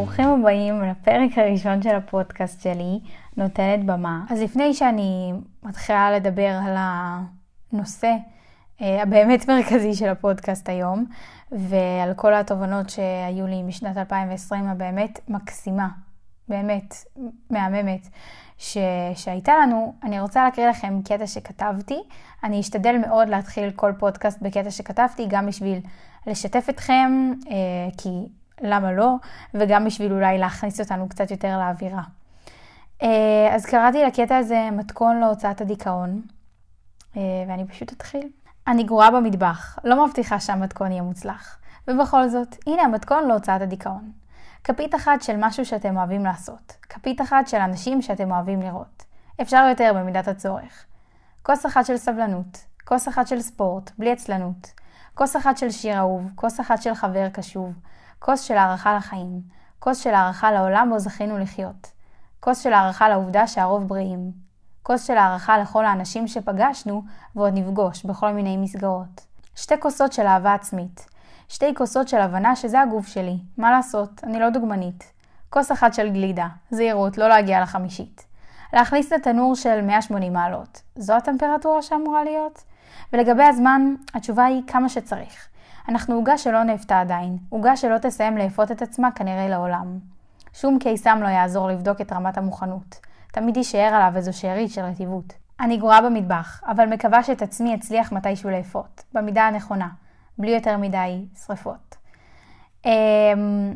ברוכים הבאים לפרק הראשון של הפודקאסט שלי, נותנת במה. אז לפני שאני מתחילה לדבר על הנושא אה, הבאמת מרכזי של הפודקאסט היום, ועל כל התובנות שהיו לי משנת 2020 הבאמת מקסימה, באמת מהממת, ש... שהייתה לנו, אני רוצה להקריא לכם קטע שכתבתי. אני אשתדל מאוד להתחיל כל פודקאסט בקטע שכתבתי, גם בשביל לשתף אתכם, אה, כי למה לא, וגם בשביל אולי להכניס אותנו קצת יותר לאווירה. אה, אז קראתי לקטע הזה מתכון להוצאת הדיכאון, אה, ואני פשוט אתחיל. אני גרועה במטבח, לא מבטיחה שהמתכון יהיה מוצלח. ובכל זאת, הנה המתכון להוצאת הדיכאון. כפית אחת של משהו שאתם אוהבים לעשות. כפית אחת של אנשים שאתם אוהבים לראות. אפשר יותר במידת הצורך. כוס אחת של סבלנות. כוס אחת של ספורט, בלי עצלנות. כוס אחת של שיר אהוב. כוס אחת של חבר קשוב. כוס של הערכה לחיים. כוס של הערכה לעולם בו זכינו לחיות. כוס של הערכה לעובדה שהרוב בריאים. כוס של הערכה לכל האנשים שפגשנו ועוד נפגוש בכל מיני מסגרות. שתי כוסות של אהבה עצמית. שתי כוסות של הבנה שזה הגוף שלי. מה לעשות, אני לא דוגמנית. כוס אחת של גלידה. זהירות, לא להגיע לחמישית. להכניס לתנור של 180 מעלות. זו הטמפרטורה שאמורה להיות? ולגבי הזמן, התשובה היא כמה שצריך. אנחנו עוגה שלא נאפתה עדיין, עוגה שלא תסיים לאפות את עצמה כנראה לעולם. שום קיסם לא יעזור לבדוק את רמת המוכנות. תמיד יישאר עליו איזו שארית של רטיבות. אני גרועה במטבח, אבל מקווה שאת עצמי אצליח מתישהו לאפות, במידה הנכונה, בלי יותר מדי שריפות. אמ,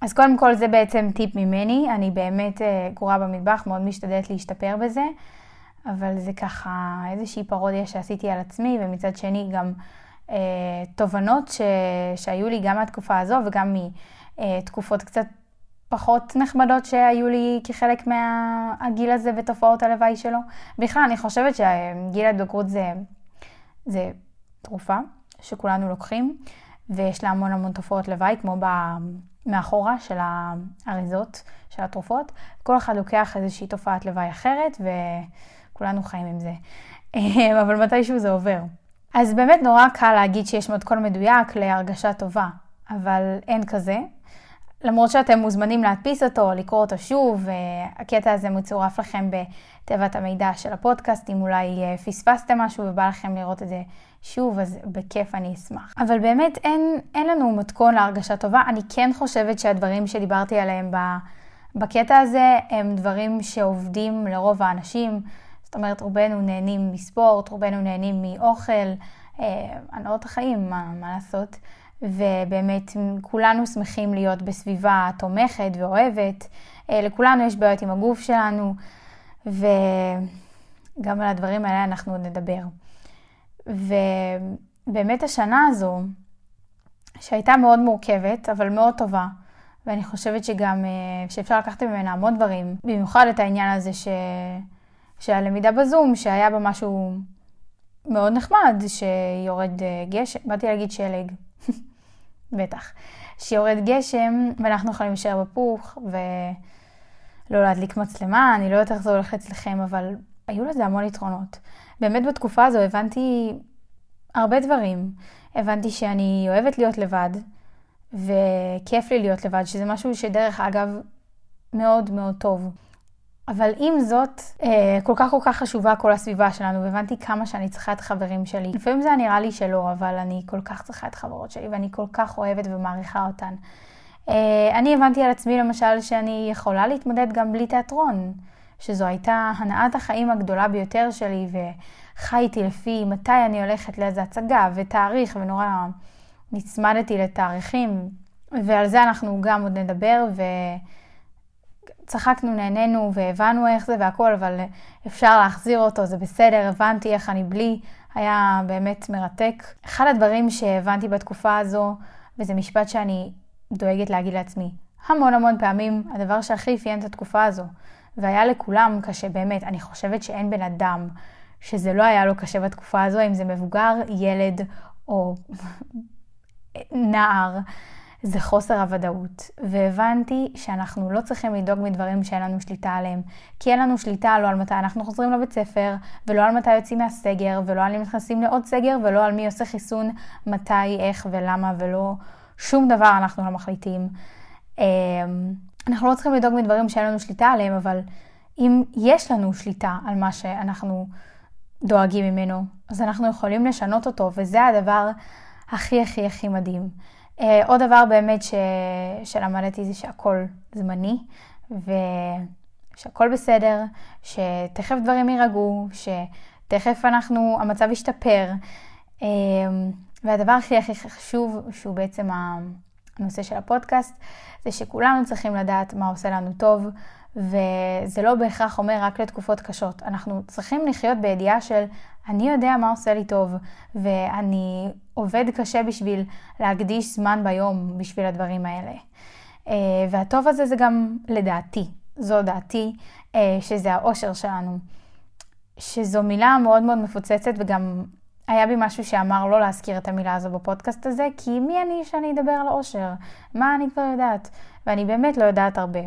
אז קודם כל זה בעצם טיפ ממני, אני באמת אה, גרועה במטבח, מאוד משתדלת להשתפר בזה, אבל זה ככה איזושהי פרודיה שעשיתי על עצמי, ומצד שני גם תובנות ש... שהיו לי גם מהתקופה הזו וגם מתקופות קצת פחות נחמדות שהיו לי כחלק מהגיל הזה ותופעות הלוואי שלו. בכלל, אני חושבת שגיל ההתבגרות זה, זה תרופה שכולנו לוקחים, ויש לה המון המון תופעות לוואי, כמו ב... מאחורה של האריזות של התרופות. כל אחד לוקח איזושהי תופעת לוואי אחרת, וכולנו חיים עם זה. אבל מתישהו זה עובר. אז באמת נורא קל להגיד שיש מתכון מדויק להרגשה טובה, אבל אין כזה. למרות שאתם מוזמנים להדפיס אותו, לקרוא אותו שוב, הקטע הזה מצורף לכם בתיבת המידע של הפודקאסט, אם אולי אה, פספסתם משהו ובא לכם לראות את זה שוב, אז בכיף אני אשמח. אבל באמת אין, אין לנו מתכון להרגשה טובה. אני כן חושבת שהדברים שדיברתי עליהם בקטע הזה הם דברים שעובדים לרוב האנשים. זאת אומרת, רובנו נהנים מספורט, רובנו נהנים מאוכל, אה, הנאות החיים, מה, מה לעשות? ובאמת כולנו שמחים להיות בסביבה תומכת ואוהבת. אה, לכולנו יש בעיות עם הגוף שלנו, וגם על הדברים האלה אנחנו עוד נדבר. ובאמת השנה הזו, שהייתה מאוד מורכבת, אבל מאוד טובה, ואני חושבת שגם, אה, שאפשר לקחת ממנה המון דברים, במיוחד את העניין הזה ש... שהלמידה בזום, שהיה בה משהו מאוד נחמד, שיורד אה, גשם, באתי להגיד שלג, בטח, שיורד גשם ואנחנו יכולים להישאר בפוך ולא להדליק מצלמה, אני לא יודעת איך זה הולך אצלכם, אבל היו לזה המון יתרונות. באמת בתקופה הזו הבנתי הרבה דברים. הבנתי שאני אוהבת להיות לבד, וכיף לי להיות לבד, שזה משהו שדרך אגב מאוד מאוד טוב. אבל עם זאת, אה, כל כך כל כך חשובה כל הסביבה שלנו, והבנתי כמה שאני צריכה את החברים שלי. לפעמים זה נראה לי שלא, אבל אני כל כך צריכה את החברות שלי, ואני כל כך אוהבת ומעריכה אותן. אה, אני הבנתי על עצמי למשל שאני יכולה להתמודד גם בלי תיאטרון, שזו הייתה הנעת החיים הגדולה ביותר שלי, וחייתי לפי מתי אני הולכת לאיזה הצגה, ותאריך, ונורא נצמדתי לתאריכים, ועל זה אנחנו גם עוד נדבר, ו... צחקנו, נהנינו והבנו איך זה והכל, אבל אפשר להחזיר אותו, זה בסדר, הבנתי איך אני בלי, היה באמת מרתק. אחד הדברים שהבנתי בתקופה הזו, וזה משפט שאני דואגת להגיד לעצמי, המון המון פעמים, הדבר שהכי אפיין את התקופה הזו, והיה לכולם קשה באמת, אני חושבת שאין בן אדם שזה לא היה לו קשה בתקופה הזו, אם זה מבוגר, ילד או נער. זה חוסר הוודאות. והבנתי שאנחנו לא צריכים לדאוג מדברים שאין לנו שליטה עליהם. כי אין לנו שליטה לא על מתי אנחנו חוזרים לבית ספר, ולא על מתי יוצאים מהסגר, ולא על אם נכנסים לעוד סגר, ולא על מי עושה חיסון, מתי, איך ולמה, ולא שום דבר אנחנו לא מחליטים. אנחנו לא צריכים לדאוג מדברים שאין לנו שליטה עליהם, אבל אם יש לנו שליטה על מה שאנחנו דואגים ממנו, אז אנחנו יכולים לשנות אותו, וזה הדבר הכי הכי הכי מדהים. Uh, עוד דבר באמת ש... שלמדתי זה שהכל זמני, ושהכל בסדר, שתכף דברים יירגעו, שתכף אנחנו, המצב ישתפר. Uh, והדבר הכי הכי חשוב, שהוא בעצם הנושא של הפודקאסט, זה שכולנו צריכים לדעת מה עושה לנו טוב, וזה לא בהכרח אומר רק לתקופות קשות. אנחנו צריכים לחיות בידיעה של אני יודע מה עושה לי טוב, ואני עובד קשה בשביל להקדיש זמן ביום בשביל הדברים האלה. אה, והטוב הזה זה גם לדעתי, זו דעתי, אה, שזה האושר שלנו. שזו מילה מאוד מאוד מפוצצת וגם היה בי משהו שאמר לא להזכיר את המילה הזו בפודקאסט הזה, כי מי אני שאני אדבר על אושר? מה אני כבר יודעת? ואני באמת לא יודעת הרבה.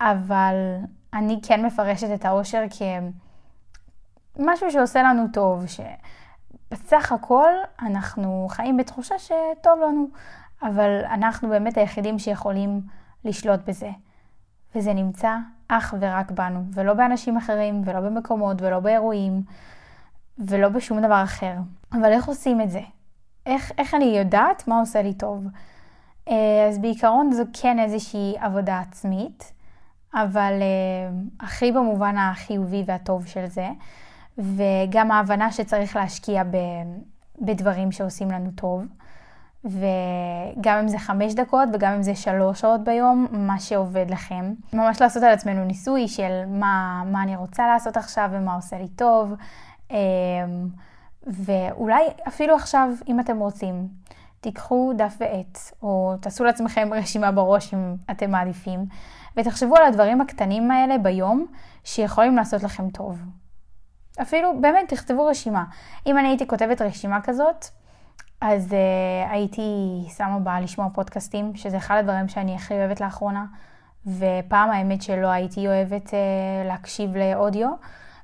אבל אני כן מפרשת את האושר כמשהו שעושה לנו טוב, שבסך הכל אנחנו חיים בתחושה שטוב לנו, אבל אנחנו באמת היחידים שיכולים לשלוט בזה. וזה נמצא אך ורק בנו, ולא באנשים אחרים, ולא במקומות, ולא באירועים, ולא בשום דבר אחר. אבל איך עושים את זה? איך, איך אני יודעת מה עושה לי טוב? אה, אז בעיקרון זו כן איזושהי עבודה עצמית. אבל uh, הכי במובן החיובי והטוב של זה, וגם ההבנה שצריך להשקיע ב, בדברים שעושים לנו טוב, וגם אם זה חמש דקות וגם אם זה שלוש שעות ביום, מה שעובד לכם. ממש לעשות על עצמנו ניסוי של מה, מה אני רוצה לעשות עכשיו ומה עושה לי טוב, um, ואולי אפילו עכשיו, אם אתם רוצים, תיקחו דף ועט, או תעשו לעצמכם רשימה בראש אם אתם מעדיפים. ותחשבו על הדברים הקטנים האלה ביום שיכולים לעשות לכם טוב. אפילו, באמת, תכתבו רשימה. אם אני הייתי כותבת רשימה כזאת, אז uh, הייתי שמה בה לשמוע פודקאסטים, שזה אחד הדברים שאני הכי אוהבת לאחרונה, ופעם האמת שלא הייתי אוהבת uh, להקשיב לאודיו,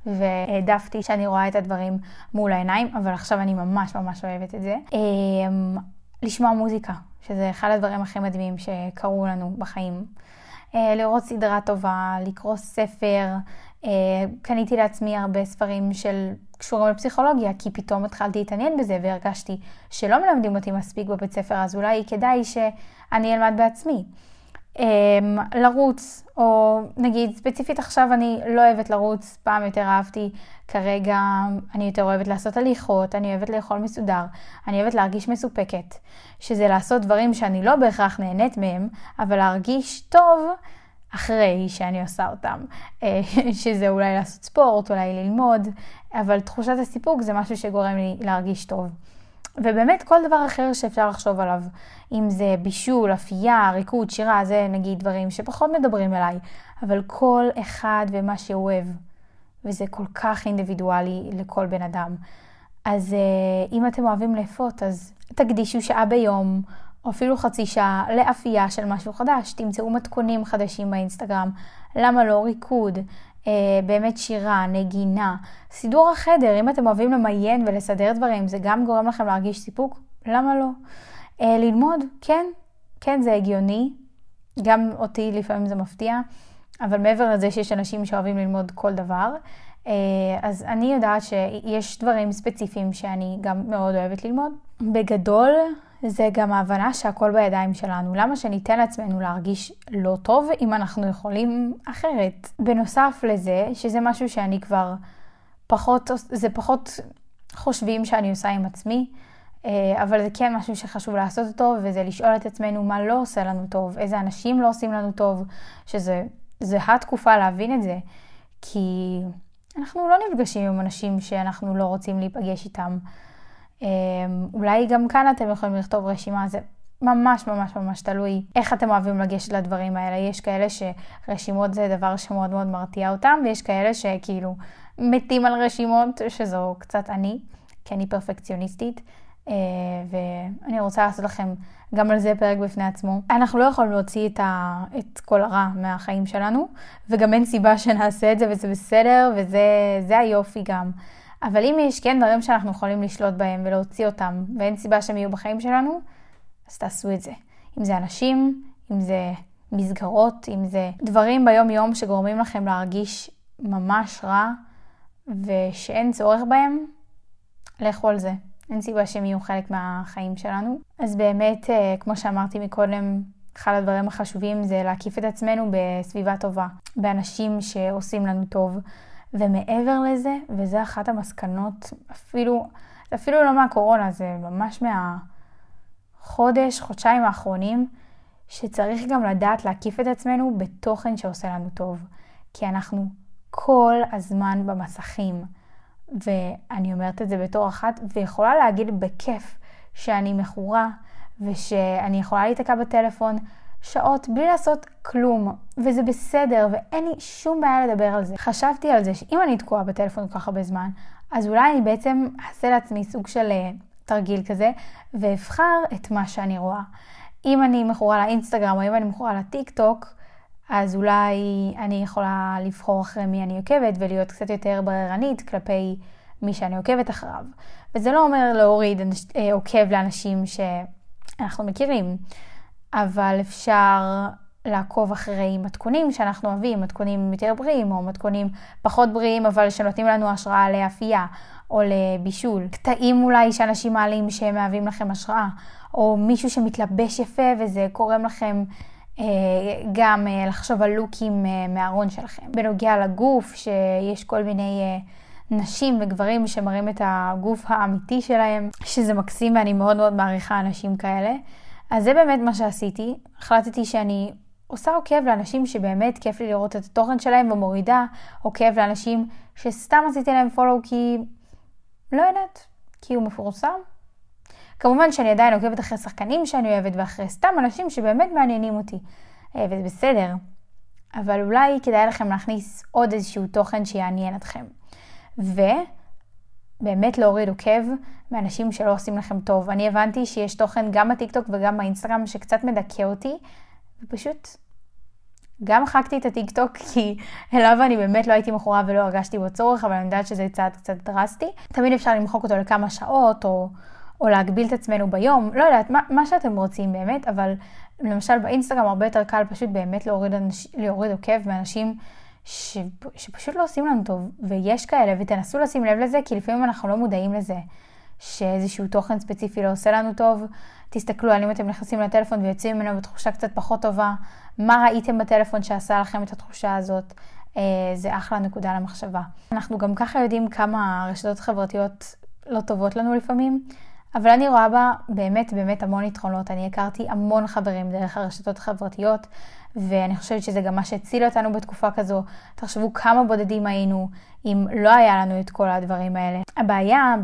והעדפתי שאני רואה את הדברים מול העיניים, אבל עכשיו אני ממש ממש אוהבת את זה. Um, לשמוע מוזיקה, שזה אחד הדברים הכי מדהימים שקרו לנו בחיים. אה, לראות סדרה טובה, לקרוא ספר. אה, קניתי לעצמי הרבה ספרים של קשורים לפסיכולוגיה, כי פתאום התחלתי להתעניין בזה והרגשתי שלא מלמדים אותי מספיק בבית ספר, אז אולי כדאי שאני אלמד בעצמי. אמ, לרוץ, או נגיד ספציפית עכשיו אני לא אוהבת לרוץ, פעם יותר אהבתי, כרגע אני יותר אוהבת לעשות הליכות, אני אוהבת לאכול מסודר, אני אוהבת להרגיש מסופקת, שזה לעשות דברים שאני לא בהכרח נהנית מהם, אבל להרגיש טוב אחרי שאני עושה אותם, אה, שזה אולי לעשות ספורט, אולי ללמוד, אבל תחושת הסיפוק זה משהו שגורם לי להרגיש טוב. ובאמת כל דבר אחר שאפשר לחשוב עליו, אם זה בישול, אפייה, ריקוד, שירה, זה נגיד דברים שפחות מדברים אליי, אבל כל אחד ומה שהוא אוהב, וזה כל כך אינדיבידואלי לכל בן אדם. אז uh, אם אתם אוהבים לאפות, אז תקדישו שעה ביום, או אפילו חצי שעה, לאפייה של משהו חדש. תמצאו מתכונים חדשים באינסטגרם. למה לא ריקוד? אה, באמת שירה, נגינה, סידור החדר, אם אתם אוהבים למיין ולסדר דברים, זה גם גורם לכם להרגיש סיפוק, למה לא? אה, ללמוד, כן, כן זה הגיוני, גם אותי לפעמים זה מפתיע, אבל מעבר לזה שיש אנשים שאוהבים ללמוד כל דבר, אה, אז אני יודעת שיש דברים ספציפיים שאני גם מאוד אוהבת ללמוד. בגדול, זה גם ההבנה שהכל בידיים שלנו. למה שניתן לעצמנו להרגיש לא טוב אם אנחנו יכולים אחרת? בנוסף לזה, שזה משהו שאני כבר פחות, זה פחות חושבים שאני עושה עם עצמי, אה, אבל זה כן משהו שחשוב לעשות אותו, וזה לשאול את עצמנו מה לא עושה לנו טוב, איזה אנשים לא עושים לנו טוב, שזה התקופה להבין את זה, כי אנחנו לא נפגשים עם אנשים שאנחנו לא רוצים להיפגש איתם. אמ, אולי גם כאן אתם יכולים לכתוב רשימה, זה ממש ממש ממש תלוי איך אתם אוהבים לגשת לדברים האלה. יש כאלה שרשימות זה דבר שמאוד מאוד מרתיע אותם, ויש כאלה שכאילו מתים על רשימות, שזו קצת אני, כי אני פרפקציוניסטית. אה, ואני רוצה לעשות לכם גם על זה פרק בפני עצמו. אנחנו לא יכולים להוציא את, ה... את כל הרע מהחיים שלנו, וגם אין סיבה שנעשה את זה, וזה בסדר, וזה היופי גם. אבל אם יש כן דברים שאנחנו יכולים לשלוט בהם ולהוציא אותם, ואין סיבה שהם יהיו בחיים שלנו, אז תעשו את זה. אם זה אנשים, אם זה מסגרות, אם זה דברים ביום יום שגורמים לכם להרגיש ממש רע ושאין צורך בהם, לכו על זה. אין סיבה שהם יהיו חלק מהחיים שלנו. אז באמת, אה, כמו שאמרתי מקודם, אחד הדברים החשובים זה להקיף את עצמנו בסביבה טובה, באנשים שעושים לנו טוב. ומעבר לזה, וזה אחת המסקנות, אפילו, אפילו לא מהקורונה, זה ממש מהחודש, חודשיים האחרונים, שצריך גם לדעת להקיף את עצמנו בתוכן שעושה לנו טוב. כי אנחנו כל הזמן במסכים. ואני אומרת את זה בתור אחת, ויכולה להגיד בכיף שאני מכורה, ושאני יכולה להיתקע בטלפון שעות בלי לעשות כלום, וזה בסדר, ואין לי שום בעיה לדבר על זה. חשבתי על זה שאם אני תקועה בטלפון כל כך הרבה זמן, אז אולי אני בעצם אעשה לעצמי סוג של uh, תרגיל כזה, ואבחר את מה שאני רואה. אם אני מכורה לאינסטגרם או אם אני מכורה לטיק טוק, אז אולי אני יכולה לבחור אחרי מי אני עוקבת ולהיות קצת יותר בררנית כלפי מי שאני עוקבת אחריו. וזה לא אומר להוריד אה, עוקב לאנשים שאנחנו מכירים, אבל אפשר לעקוב אחרי מתכונים שאנחנו אוהבים, מתכונים יותר בריאים או מתכונים פחות בריאים, אבל שנותנים לנו השראה לאפייה או לבישול. קטעים אולי שאנשים מעלים שהם מהווים לכם השראה, או מישהו שמתלבש יפה וזה גורם לכם אה, גם אה, לחשוב על לוקים אה, מהארון שלכם. בנוגע לגוף, שיש כל מיני נשים וגברים שמראים את הגוף האמיתי שלהם, שזה מקסים ואני מאוד מאוד מעריכה אנשים כאלה. אז זה באמת מה שעשיתי. החלטתי שאני עושה עוקב לאנשים שבאמת כיף לי לראות את התוכן שלהם ומורידה עוקב לאנשים שסתם עשיתי להם פולו כי לא יודעת, כי הוא מפורסם, כמובן שאני עדיין עוקבת אחרי שחקנים שאני אוהבת ואחרי סתם אנשים שבאמת מעניינים אותי, אה, וזה בסדר. אבל אולי כדאי לכם להכניס עוד איזשהו תוכן שיעניין אתכם. ובאמת להוריד עוקב מאנשים שלא עושים לכם טוב. אני הבנתי שיש תוכן גם בטיקטוק וגם באינסטגרם שקצת מדכא אותי, ופשוט גם מחקתי את הטיקטוק כי אליו אני באמת לא הייתי מכורה ולא הרגשתי בו צורך, אבל אני יודעת שזה צעד קצת דרסטי. תמיד אפשר למחוק אותו לכמה שעות, או או להגביל את עצמנו ביום, לא יודעת, מה, מה שאתם רוצים באמת, אבל למשל באינסטגרם הרבה יותר קל פשוט באמת להוריד, אנש, להוריד עוקב מאנשים ש, שפשוט לא עושים לנו טוב, ויש כאלה, ותנסו לשים לב לזה, כי לפעמים אנחנו לא מודעים לזה, שאיזשהו תוכן ספציפי לא עושה לנו טוב. תסתכלו על אם אתם נכנסים לטלפון ויוצאים ממנו בתחושה קצת פחות טובה, מה ראיתם בטלפון שעשה לכם את התחושה הזאת. אה, זה אחלה נקודה למחשבה. אנחנו גם ככה יודעים כמה הרשתות החברתיות לא טובות לנו לפעמים, אבל אני רואה בה באמת באמת המון יתרונות. אני הכרתי המון חברים דרך הרשתות החברתיות, ואני חושבת שזה גם מה שהציל אותנו בתקופה כזו. תחשבו כמה בודדים היינו אם לא היה לנו את כל הדברים האלה. הבעיה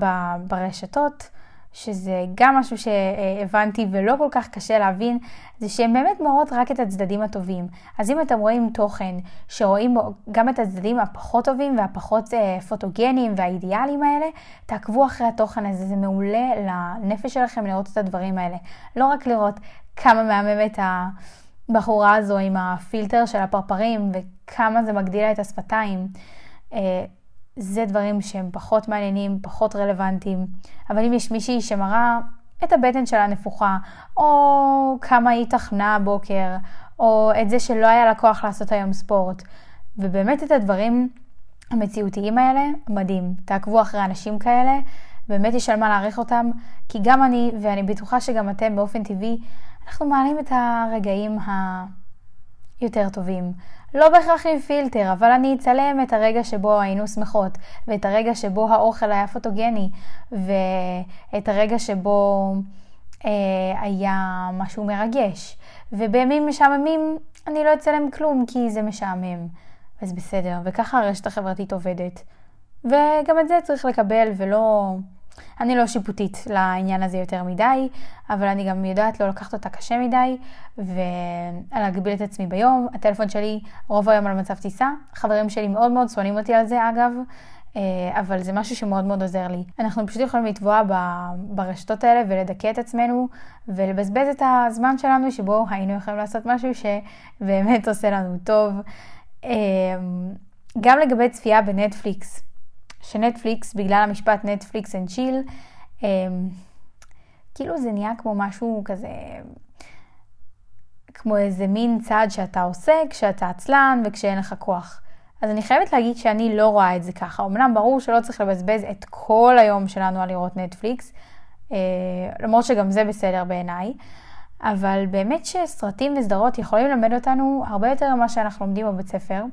ברשתות, שזה גם משהו שהבנתי ולא כל כך קשה להבין, זה שהן באמת מראות רק את הצדדים הטובים. אז אם אתם רואים תוכן שרואים בו גם את הצדדים הפחות טובים והפחות אה, פוטוגניים והאידיאליים האלה, תעקבו אחרי התוכן הזה, זה מעולה לנפש שלכם לראות את הדברים האלה. לא רק לראות כמה מהממת הבחורה הזו עם הפילטר של הפרפרים וכמה זה מגדיל את השפתיים. אה, זה דברים שהם פחות מעניינים, פחות רלוונטיים. אבל אם יש מישהי שמראה את הבטן שלה נפוחה, או כמה היא תחנה הבוקר, או את זה שלא היה לה כוח לעשות היום ספורט, ובאמת את הדברים המציאותיים האלה, מדהים. תעקבו אחרי אנשים כאלה, באמת יש על מה להעריך אותם, כי גם אני, ואני בטוחה שגם אתם באופן טבעי, אנחנו מעלים את הרגעים היותר טובים. לא בהכרח עם פילטר, אבל אני אצלם את הרגע שבו היינו שמחות, ואת הרגע שבו האוכל היה פוטוגני, ואת הרגע שבו אה, היה משהו מרגש. ובימים משעממים אני לא אצלם כלום, כי זה משעמם. וזה בסדר, וככה הרשת החברתית עובדת. וגם את זה צריך לקבל ולא... אני לא שיפוטית לעניין הזה יותר מדי, אבל אני גם יודעת לא לקחת אותה קשה מדי, ולהגביל את עצמי ביום. הטלפון שלי רוב היום על מצב טיסה. חברים שלי מאוד מאוד שונאים אותי על זה אגב, אה, אבל זה משהו שמאוד מאוד עוזר לי. אנחנו פשוט יכולים לטבוע ברשתות האלה ולדכא את עצמנו ולבזבז את הזמן שלנו שבו היינו יכולים לעשות משהו שבאמת עושה לנו טוב. אה, גם לגבי צפייה בנטפליקס, שנטפליקס, בגלל המשפט Netflix and chill, כאילו זה נהיה כמו משהו כזה, כמו איזה מין צעד שאתה עושה כשאתה עצלן וכשאין לך כוח. אז אני חייבת להגיד שאני לא רואה את זה ככה. אמנם ברור שלא צריך לבזבז את כל היום שלנו על לראות נטפליקס, אה, למרות שגם זה בסדר בעיניי, אבל באמת שסרטים וסדרות יכולים ללמד אותנו הרבה יותר ממה שאנחנו לומדים בבית ספר.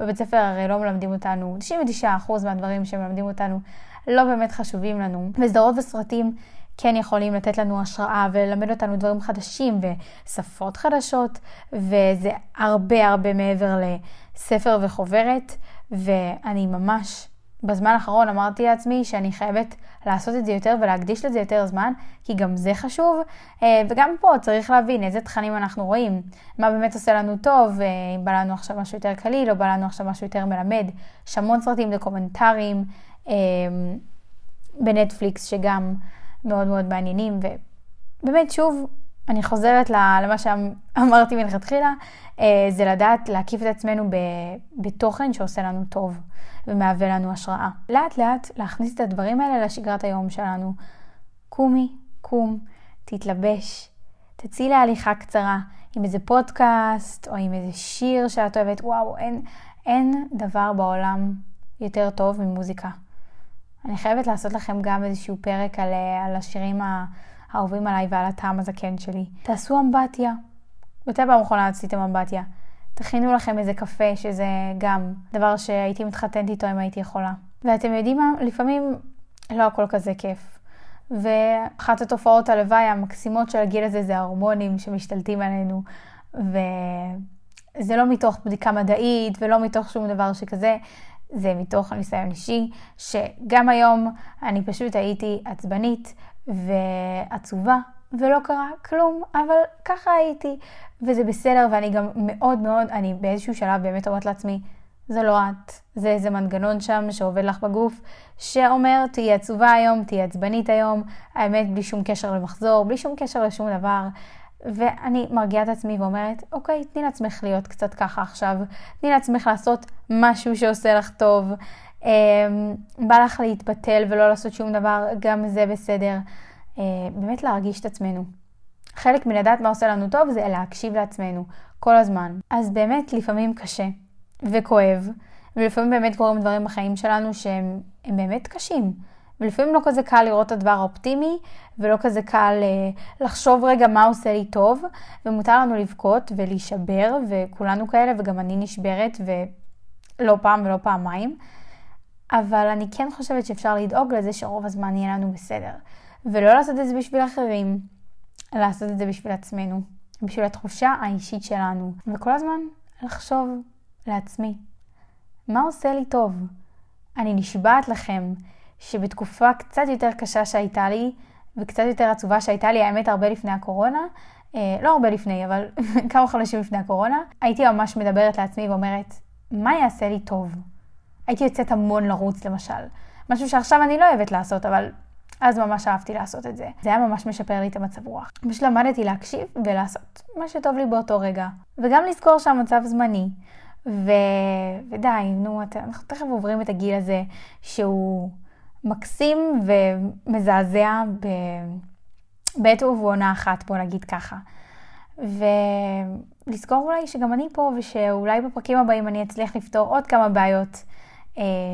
בבית ספר הרי לא מלמדים אותנו, 99% מהדברים שמלמדים אותנו לא באמת חשובים לנו. וסדרות וסרטים כן יכולים לתת לנו השראה וללמד אותנו דברים חדשים ושפות חדשות, וזה הרבה הרבה מעבר לספר וחוברת, ואני ממש בזמן האחרון אמרתי לעצמי שאני חייבת לעשות את זה יותר ולהקדיש לזה יותר זמן, כי גם זה חשוב. אה, וגם פה צריך להבין איזה תכנים אנחנו רואים, מה באמת עושה לנו טוב, אה, אם בא לנו עכשיו משהו יותר קליל או בא לנו עכשיו משהו יותר מלמד. יש המון סרטים דוקומנטריים אה, בנטפליקס שגם מאוד מאוד מעניינים, ובאמת שוב, אני חוזרת למה שאמרתי מלכתחילה, זה לדעת להקיף את עצמנו בתוכן שעושה לנו טוב. ומהווה לנו השראה. לאט לאט להכניס את הדברים האלה לשגרת היום שלנו. קומי, קום, תתלבש, תצאי להליכה קצרה עם איזה פודקאסט או עם איזה שיר שאת אוהבת. וואו, אין, אין דבר בעולם יותר טוב ממוזיקה. אני חייבת לעשות לכם גם איזשהו פרק על, על השירים האהובים עליי ועל הטעם הזקן שלי. תעשו אמבטיה. מתי פעם אחרונה עשיתם אמבטיה? תכינו לכם איזה קפה, שזה גם דבר שהייתי מתחתנת איתו אם הייתי יכולה. ואתם יודעים מה? לפעמים לא הכל כזה כיף. ואחת התופעות הלוואי המקסימות של הגיל הזה זה ההורמונים שמשתלטים עלינו. וזה לא מתוך בדיקה מדעית ולא מתוך שום דבר שכזה, זה מתוך הניסיון אישי, שגם היום אני פשוט הייתי עצבנית ועצובה ולא קרה כלום, אבל ככה הייתי, וזה בסדר, ואני גם מאוד מאוד, אני באיזשהו שלב באמת אומרת לעצמי, זה לא את, זה איזה מנגנון שם שעובד לך בגוף, שאומר, תהיי עצובה היום, תהיי עצבנית היום, האמת, בלי שום קשר למחזור, בלי שום קשר לשום דבר. ואני מרגיעה את עצמי ואומרת, אוקיי, תני לעצמך להיות קצת ככה עכשיו, תני לעצמך לעשות משהו שעושה לך טוב. אמ, בא לך להתבטל ולא לעשות שום דבר, גם זה בסדר. אה, באמת להרגיש את עצמנו. חלק מלדעת מה עושה לנו טוב זה להקשיב לעצמנו כל הזמן. אז באמת לפעמים קשה וכואב, ולפעמים באמת קורים דברים בחיים שלנו שהם באמת קשים. ולפעמים לא כזה קל לראות את הדבר האופטימי, ולא כזה קל אה, לחשוב רגע מה עושה לי טוב, ומותר לנו לבכות ולהישבר, וכולנו כאלה, וגם אני נשברת, ולא פעם ולא פעמיים. אבל אני כן חושבת שאפשר לדאוג לזה שרוב הזמן יהיה לנו בסדר. ולא לעשות את זה בשביל אחרים, לעשות את זה בשביל עצמנו, בשביל התחושה האישית שלנו, וכל הזמן לחשוב לעצמי, מה עושה לי טוב? אני נשבעת לכם שבתקופה קצת יותר קשה שהייתה לי, וקצת יותר עצובה שהייתה לי, האמת הרבה לפני הקורונה, אה, לא הרבה לפני, אבל כמה חודשים לפני הקורונה, הייתי ממש מדברת לעצמי ואומרת, מה יעשה לי טוב? הייתי יוצאת המון לרוץ למשל. משהו שעכשיו אני לא אוהבת לעשות, אבל אז ממש אהבתי לעשות את זה. זה היה ממש משפר לי את המצב רוח. פשוט למדתי להקשיב ולעשות מה שטוב לי באותו רגע. וגם לזכור שהמצב זמני. ו... ודי, נו, אנחנו תכף עוברים את הגיל הזה שהוא מקסים ומזעזע ב... בעת ובעונה אחת, בוא נגיד ככה. ולזכור אולי שגם אני פה, ושאולי בפרקים הבאים אני אצליח לפתור עוד כמה בעיות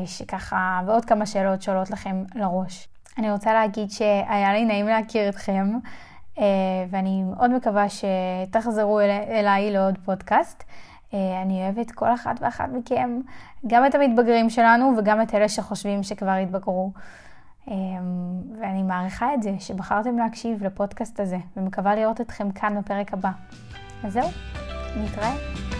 שככה, ועוד כמה שאלות שעולות לכם לראש. אני רוצה להגיד שהיה לי נעים להכיר אתכם, אה, ואני מאוד מקווה שתחזרו אליי לעוד פודקאסט. אה, אני אוהבת כל אחת ואחת מכם, גם את המתבגרים שלנו וגם את אלה שחושבים שכבר התבגרו. אה, ואני מעריכה את זה שבחרתם להקשיב לפודקאסט הזה, ומקווה לראות אתכם כאן בפרק הבא. אז זהו, נתראה.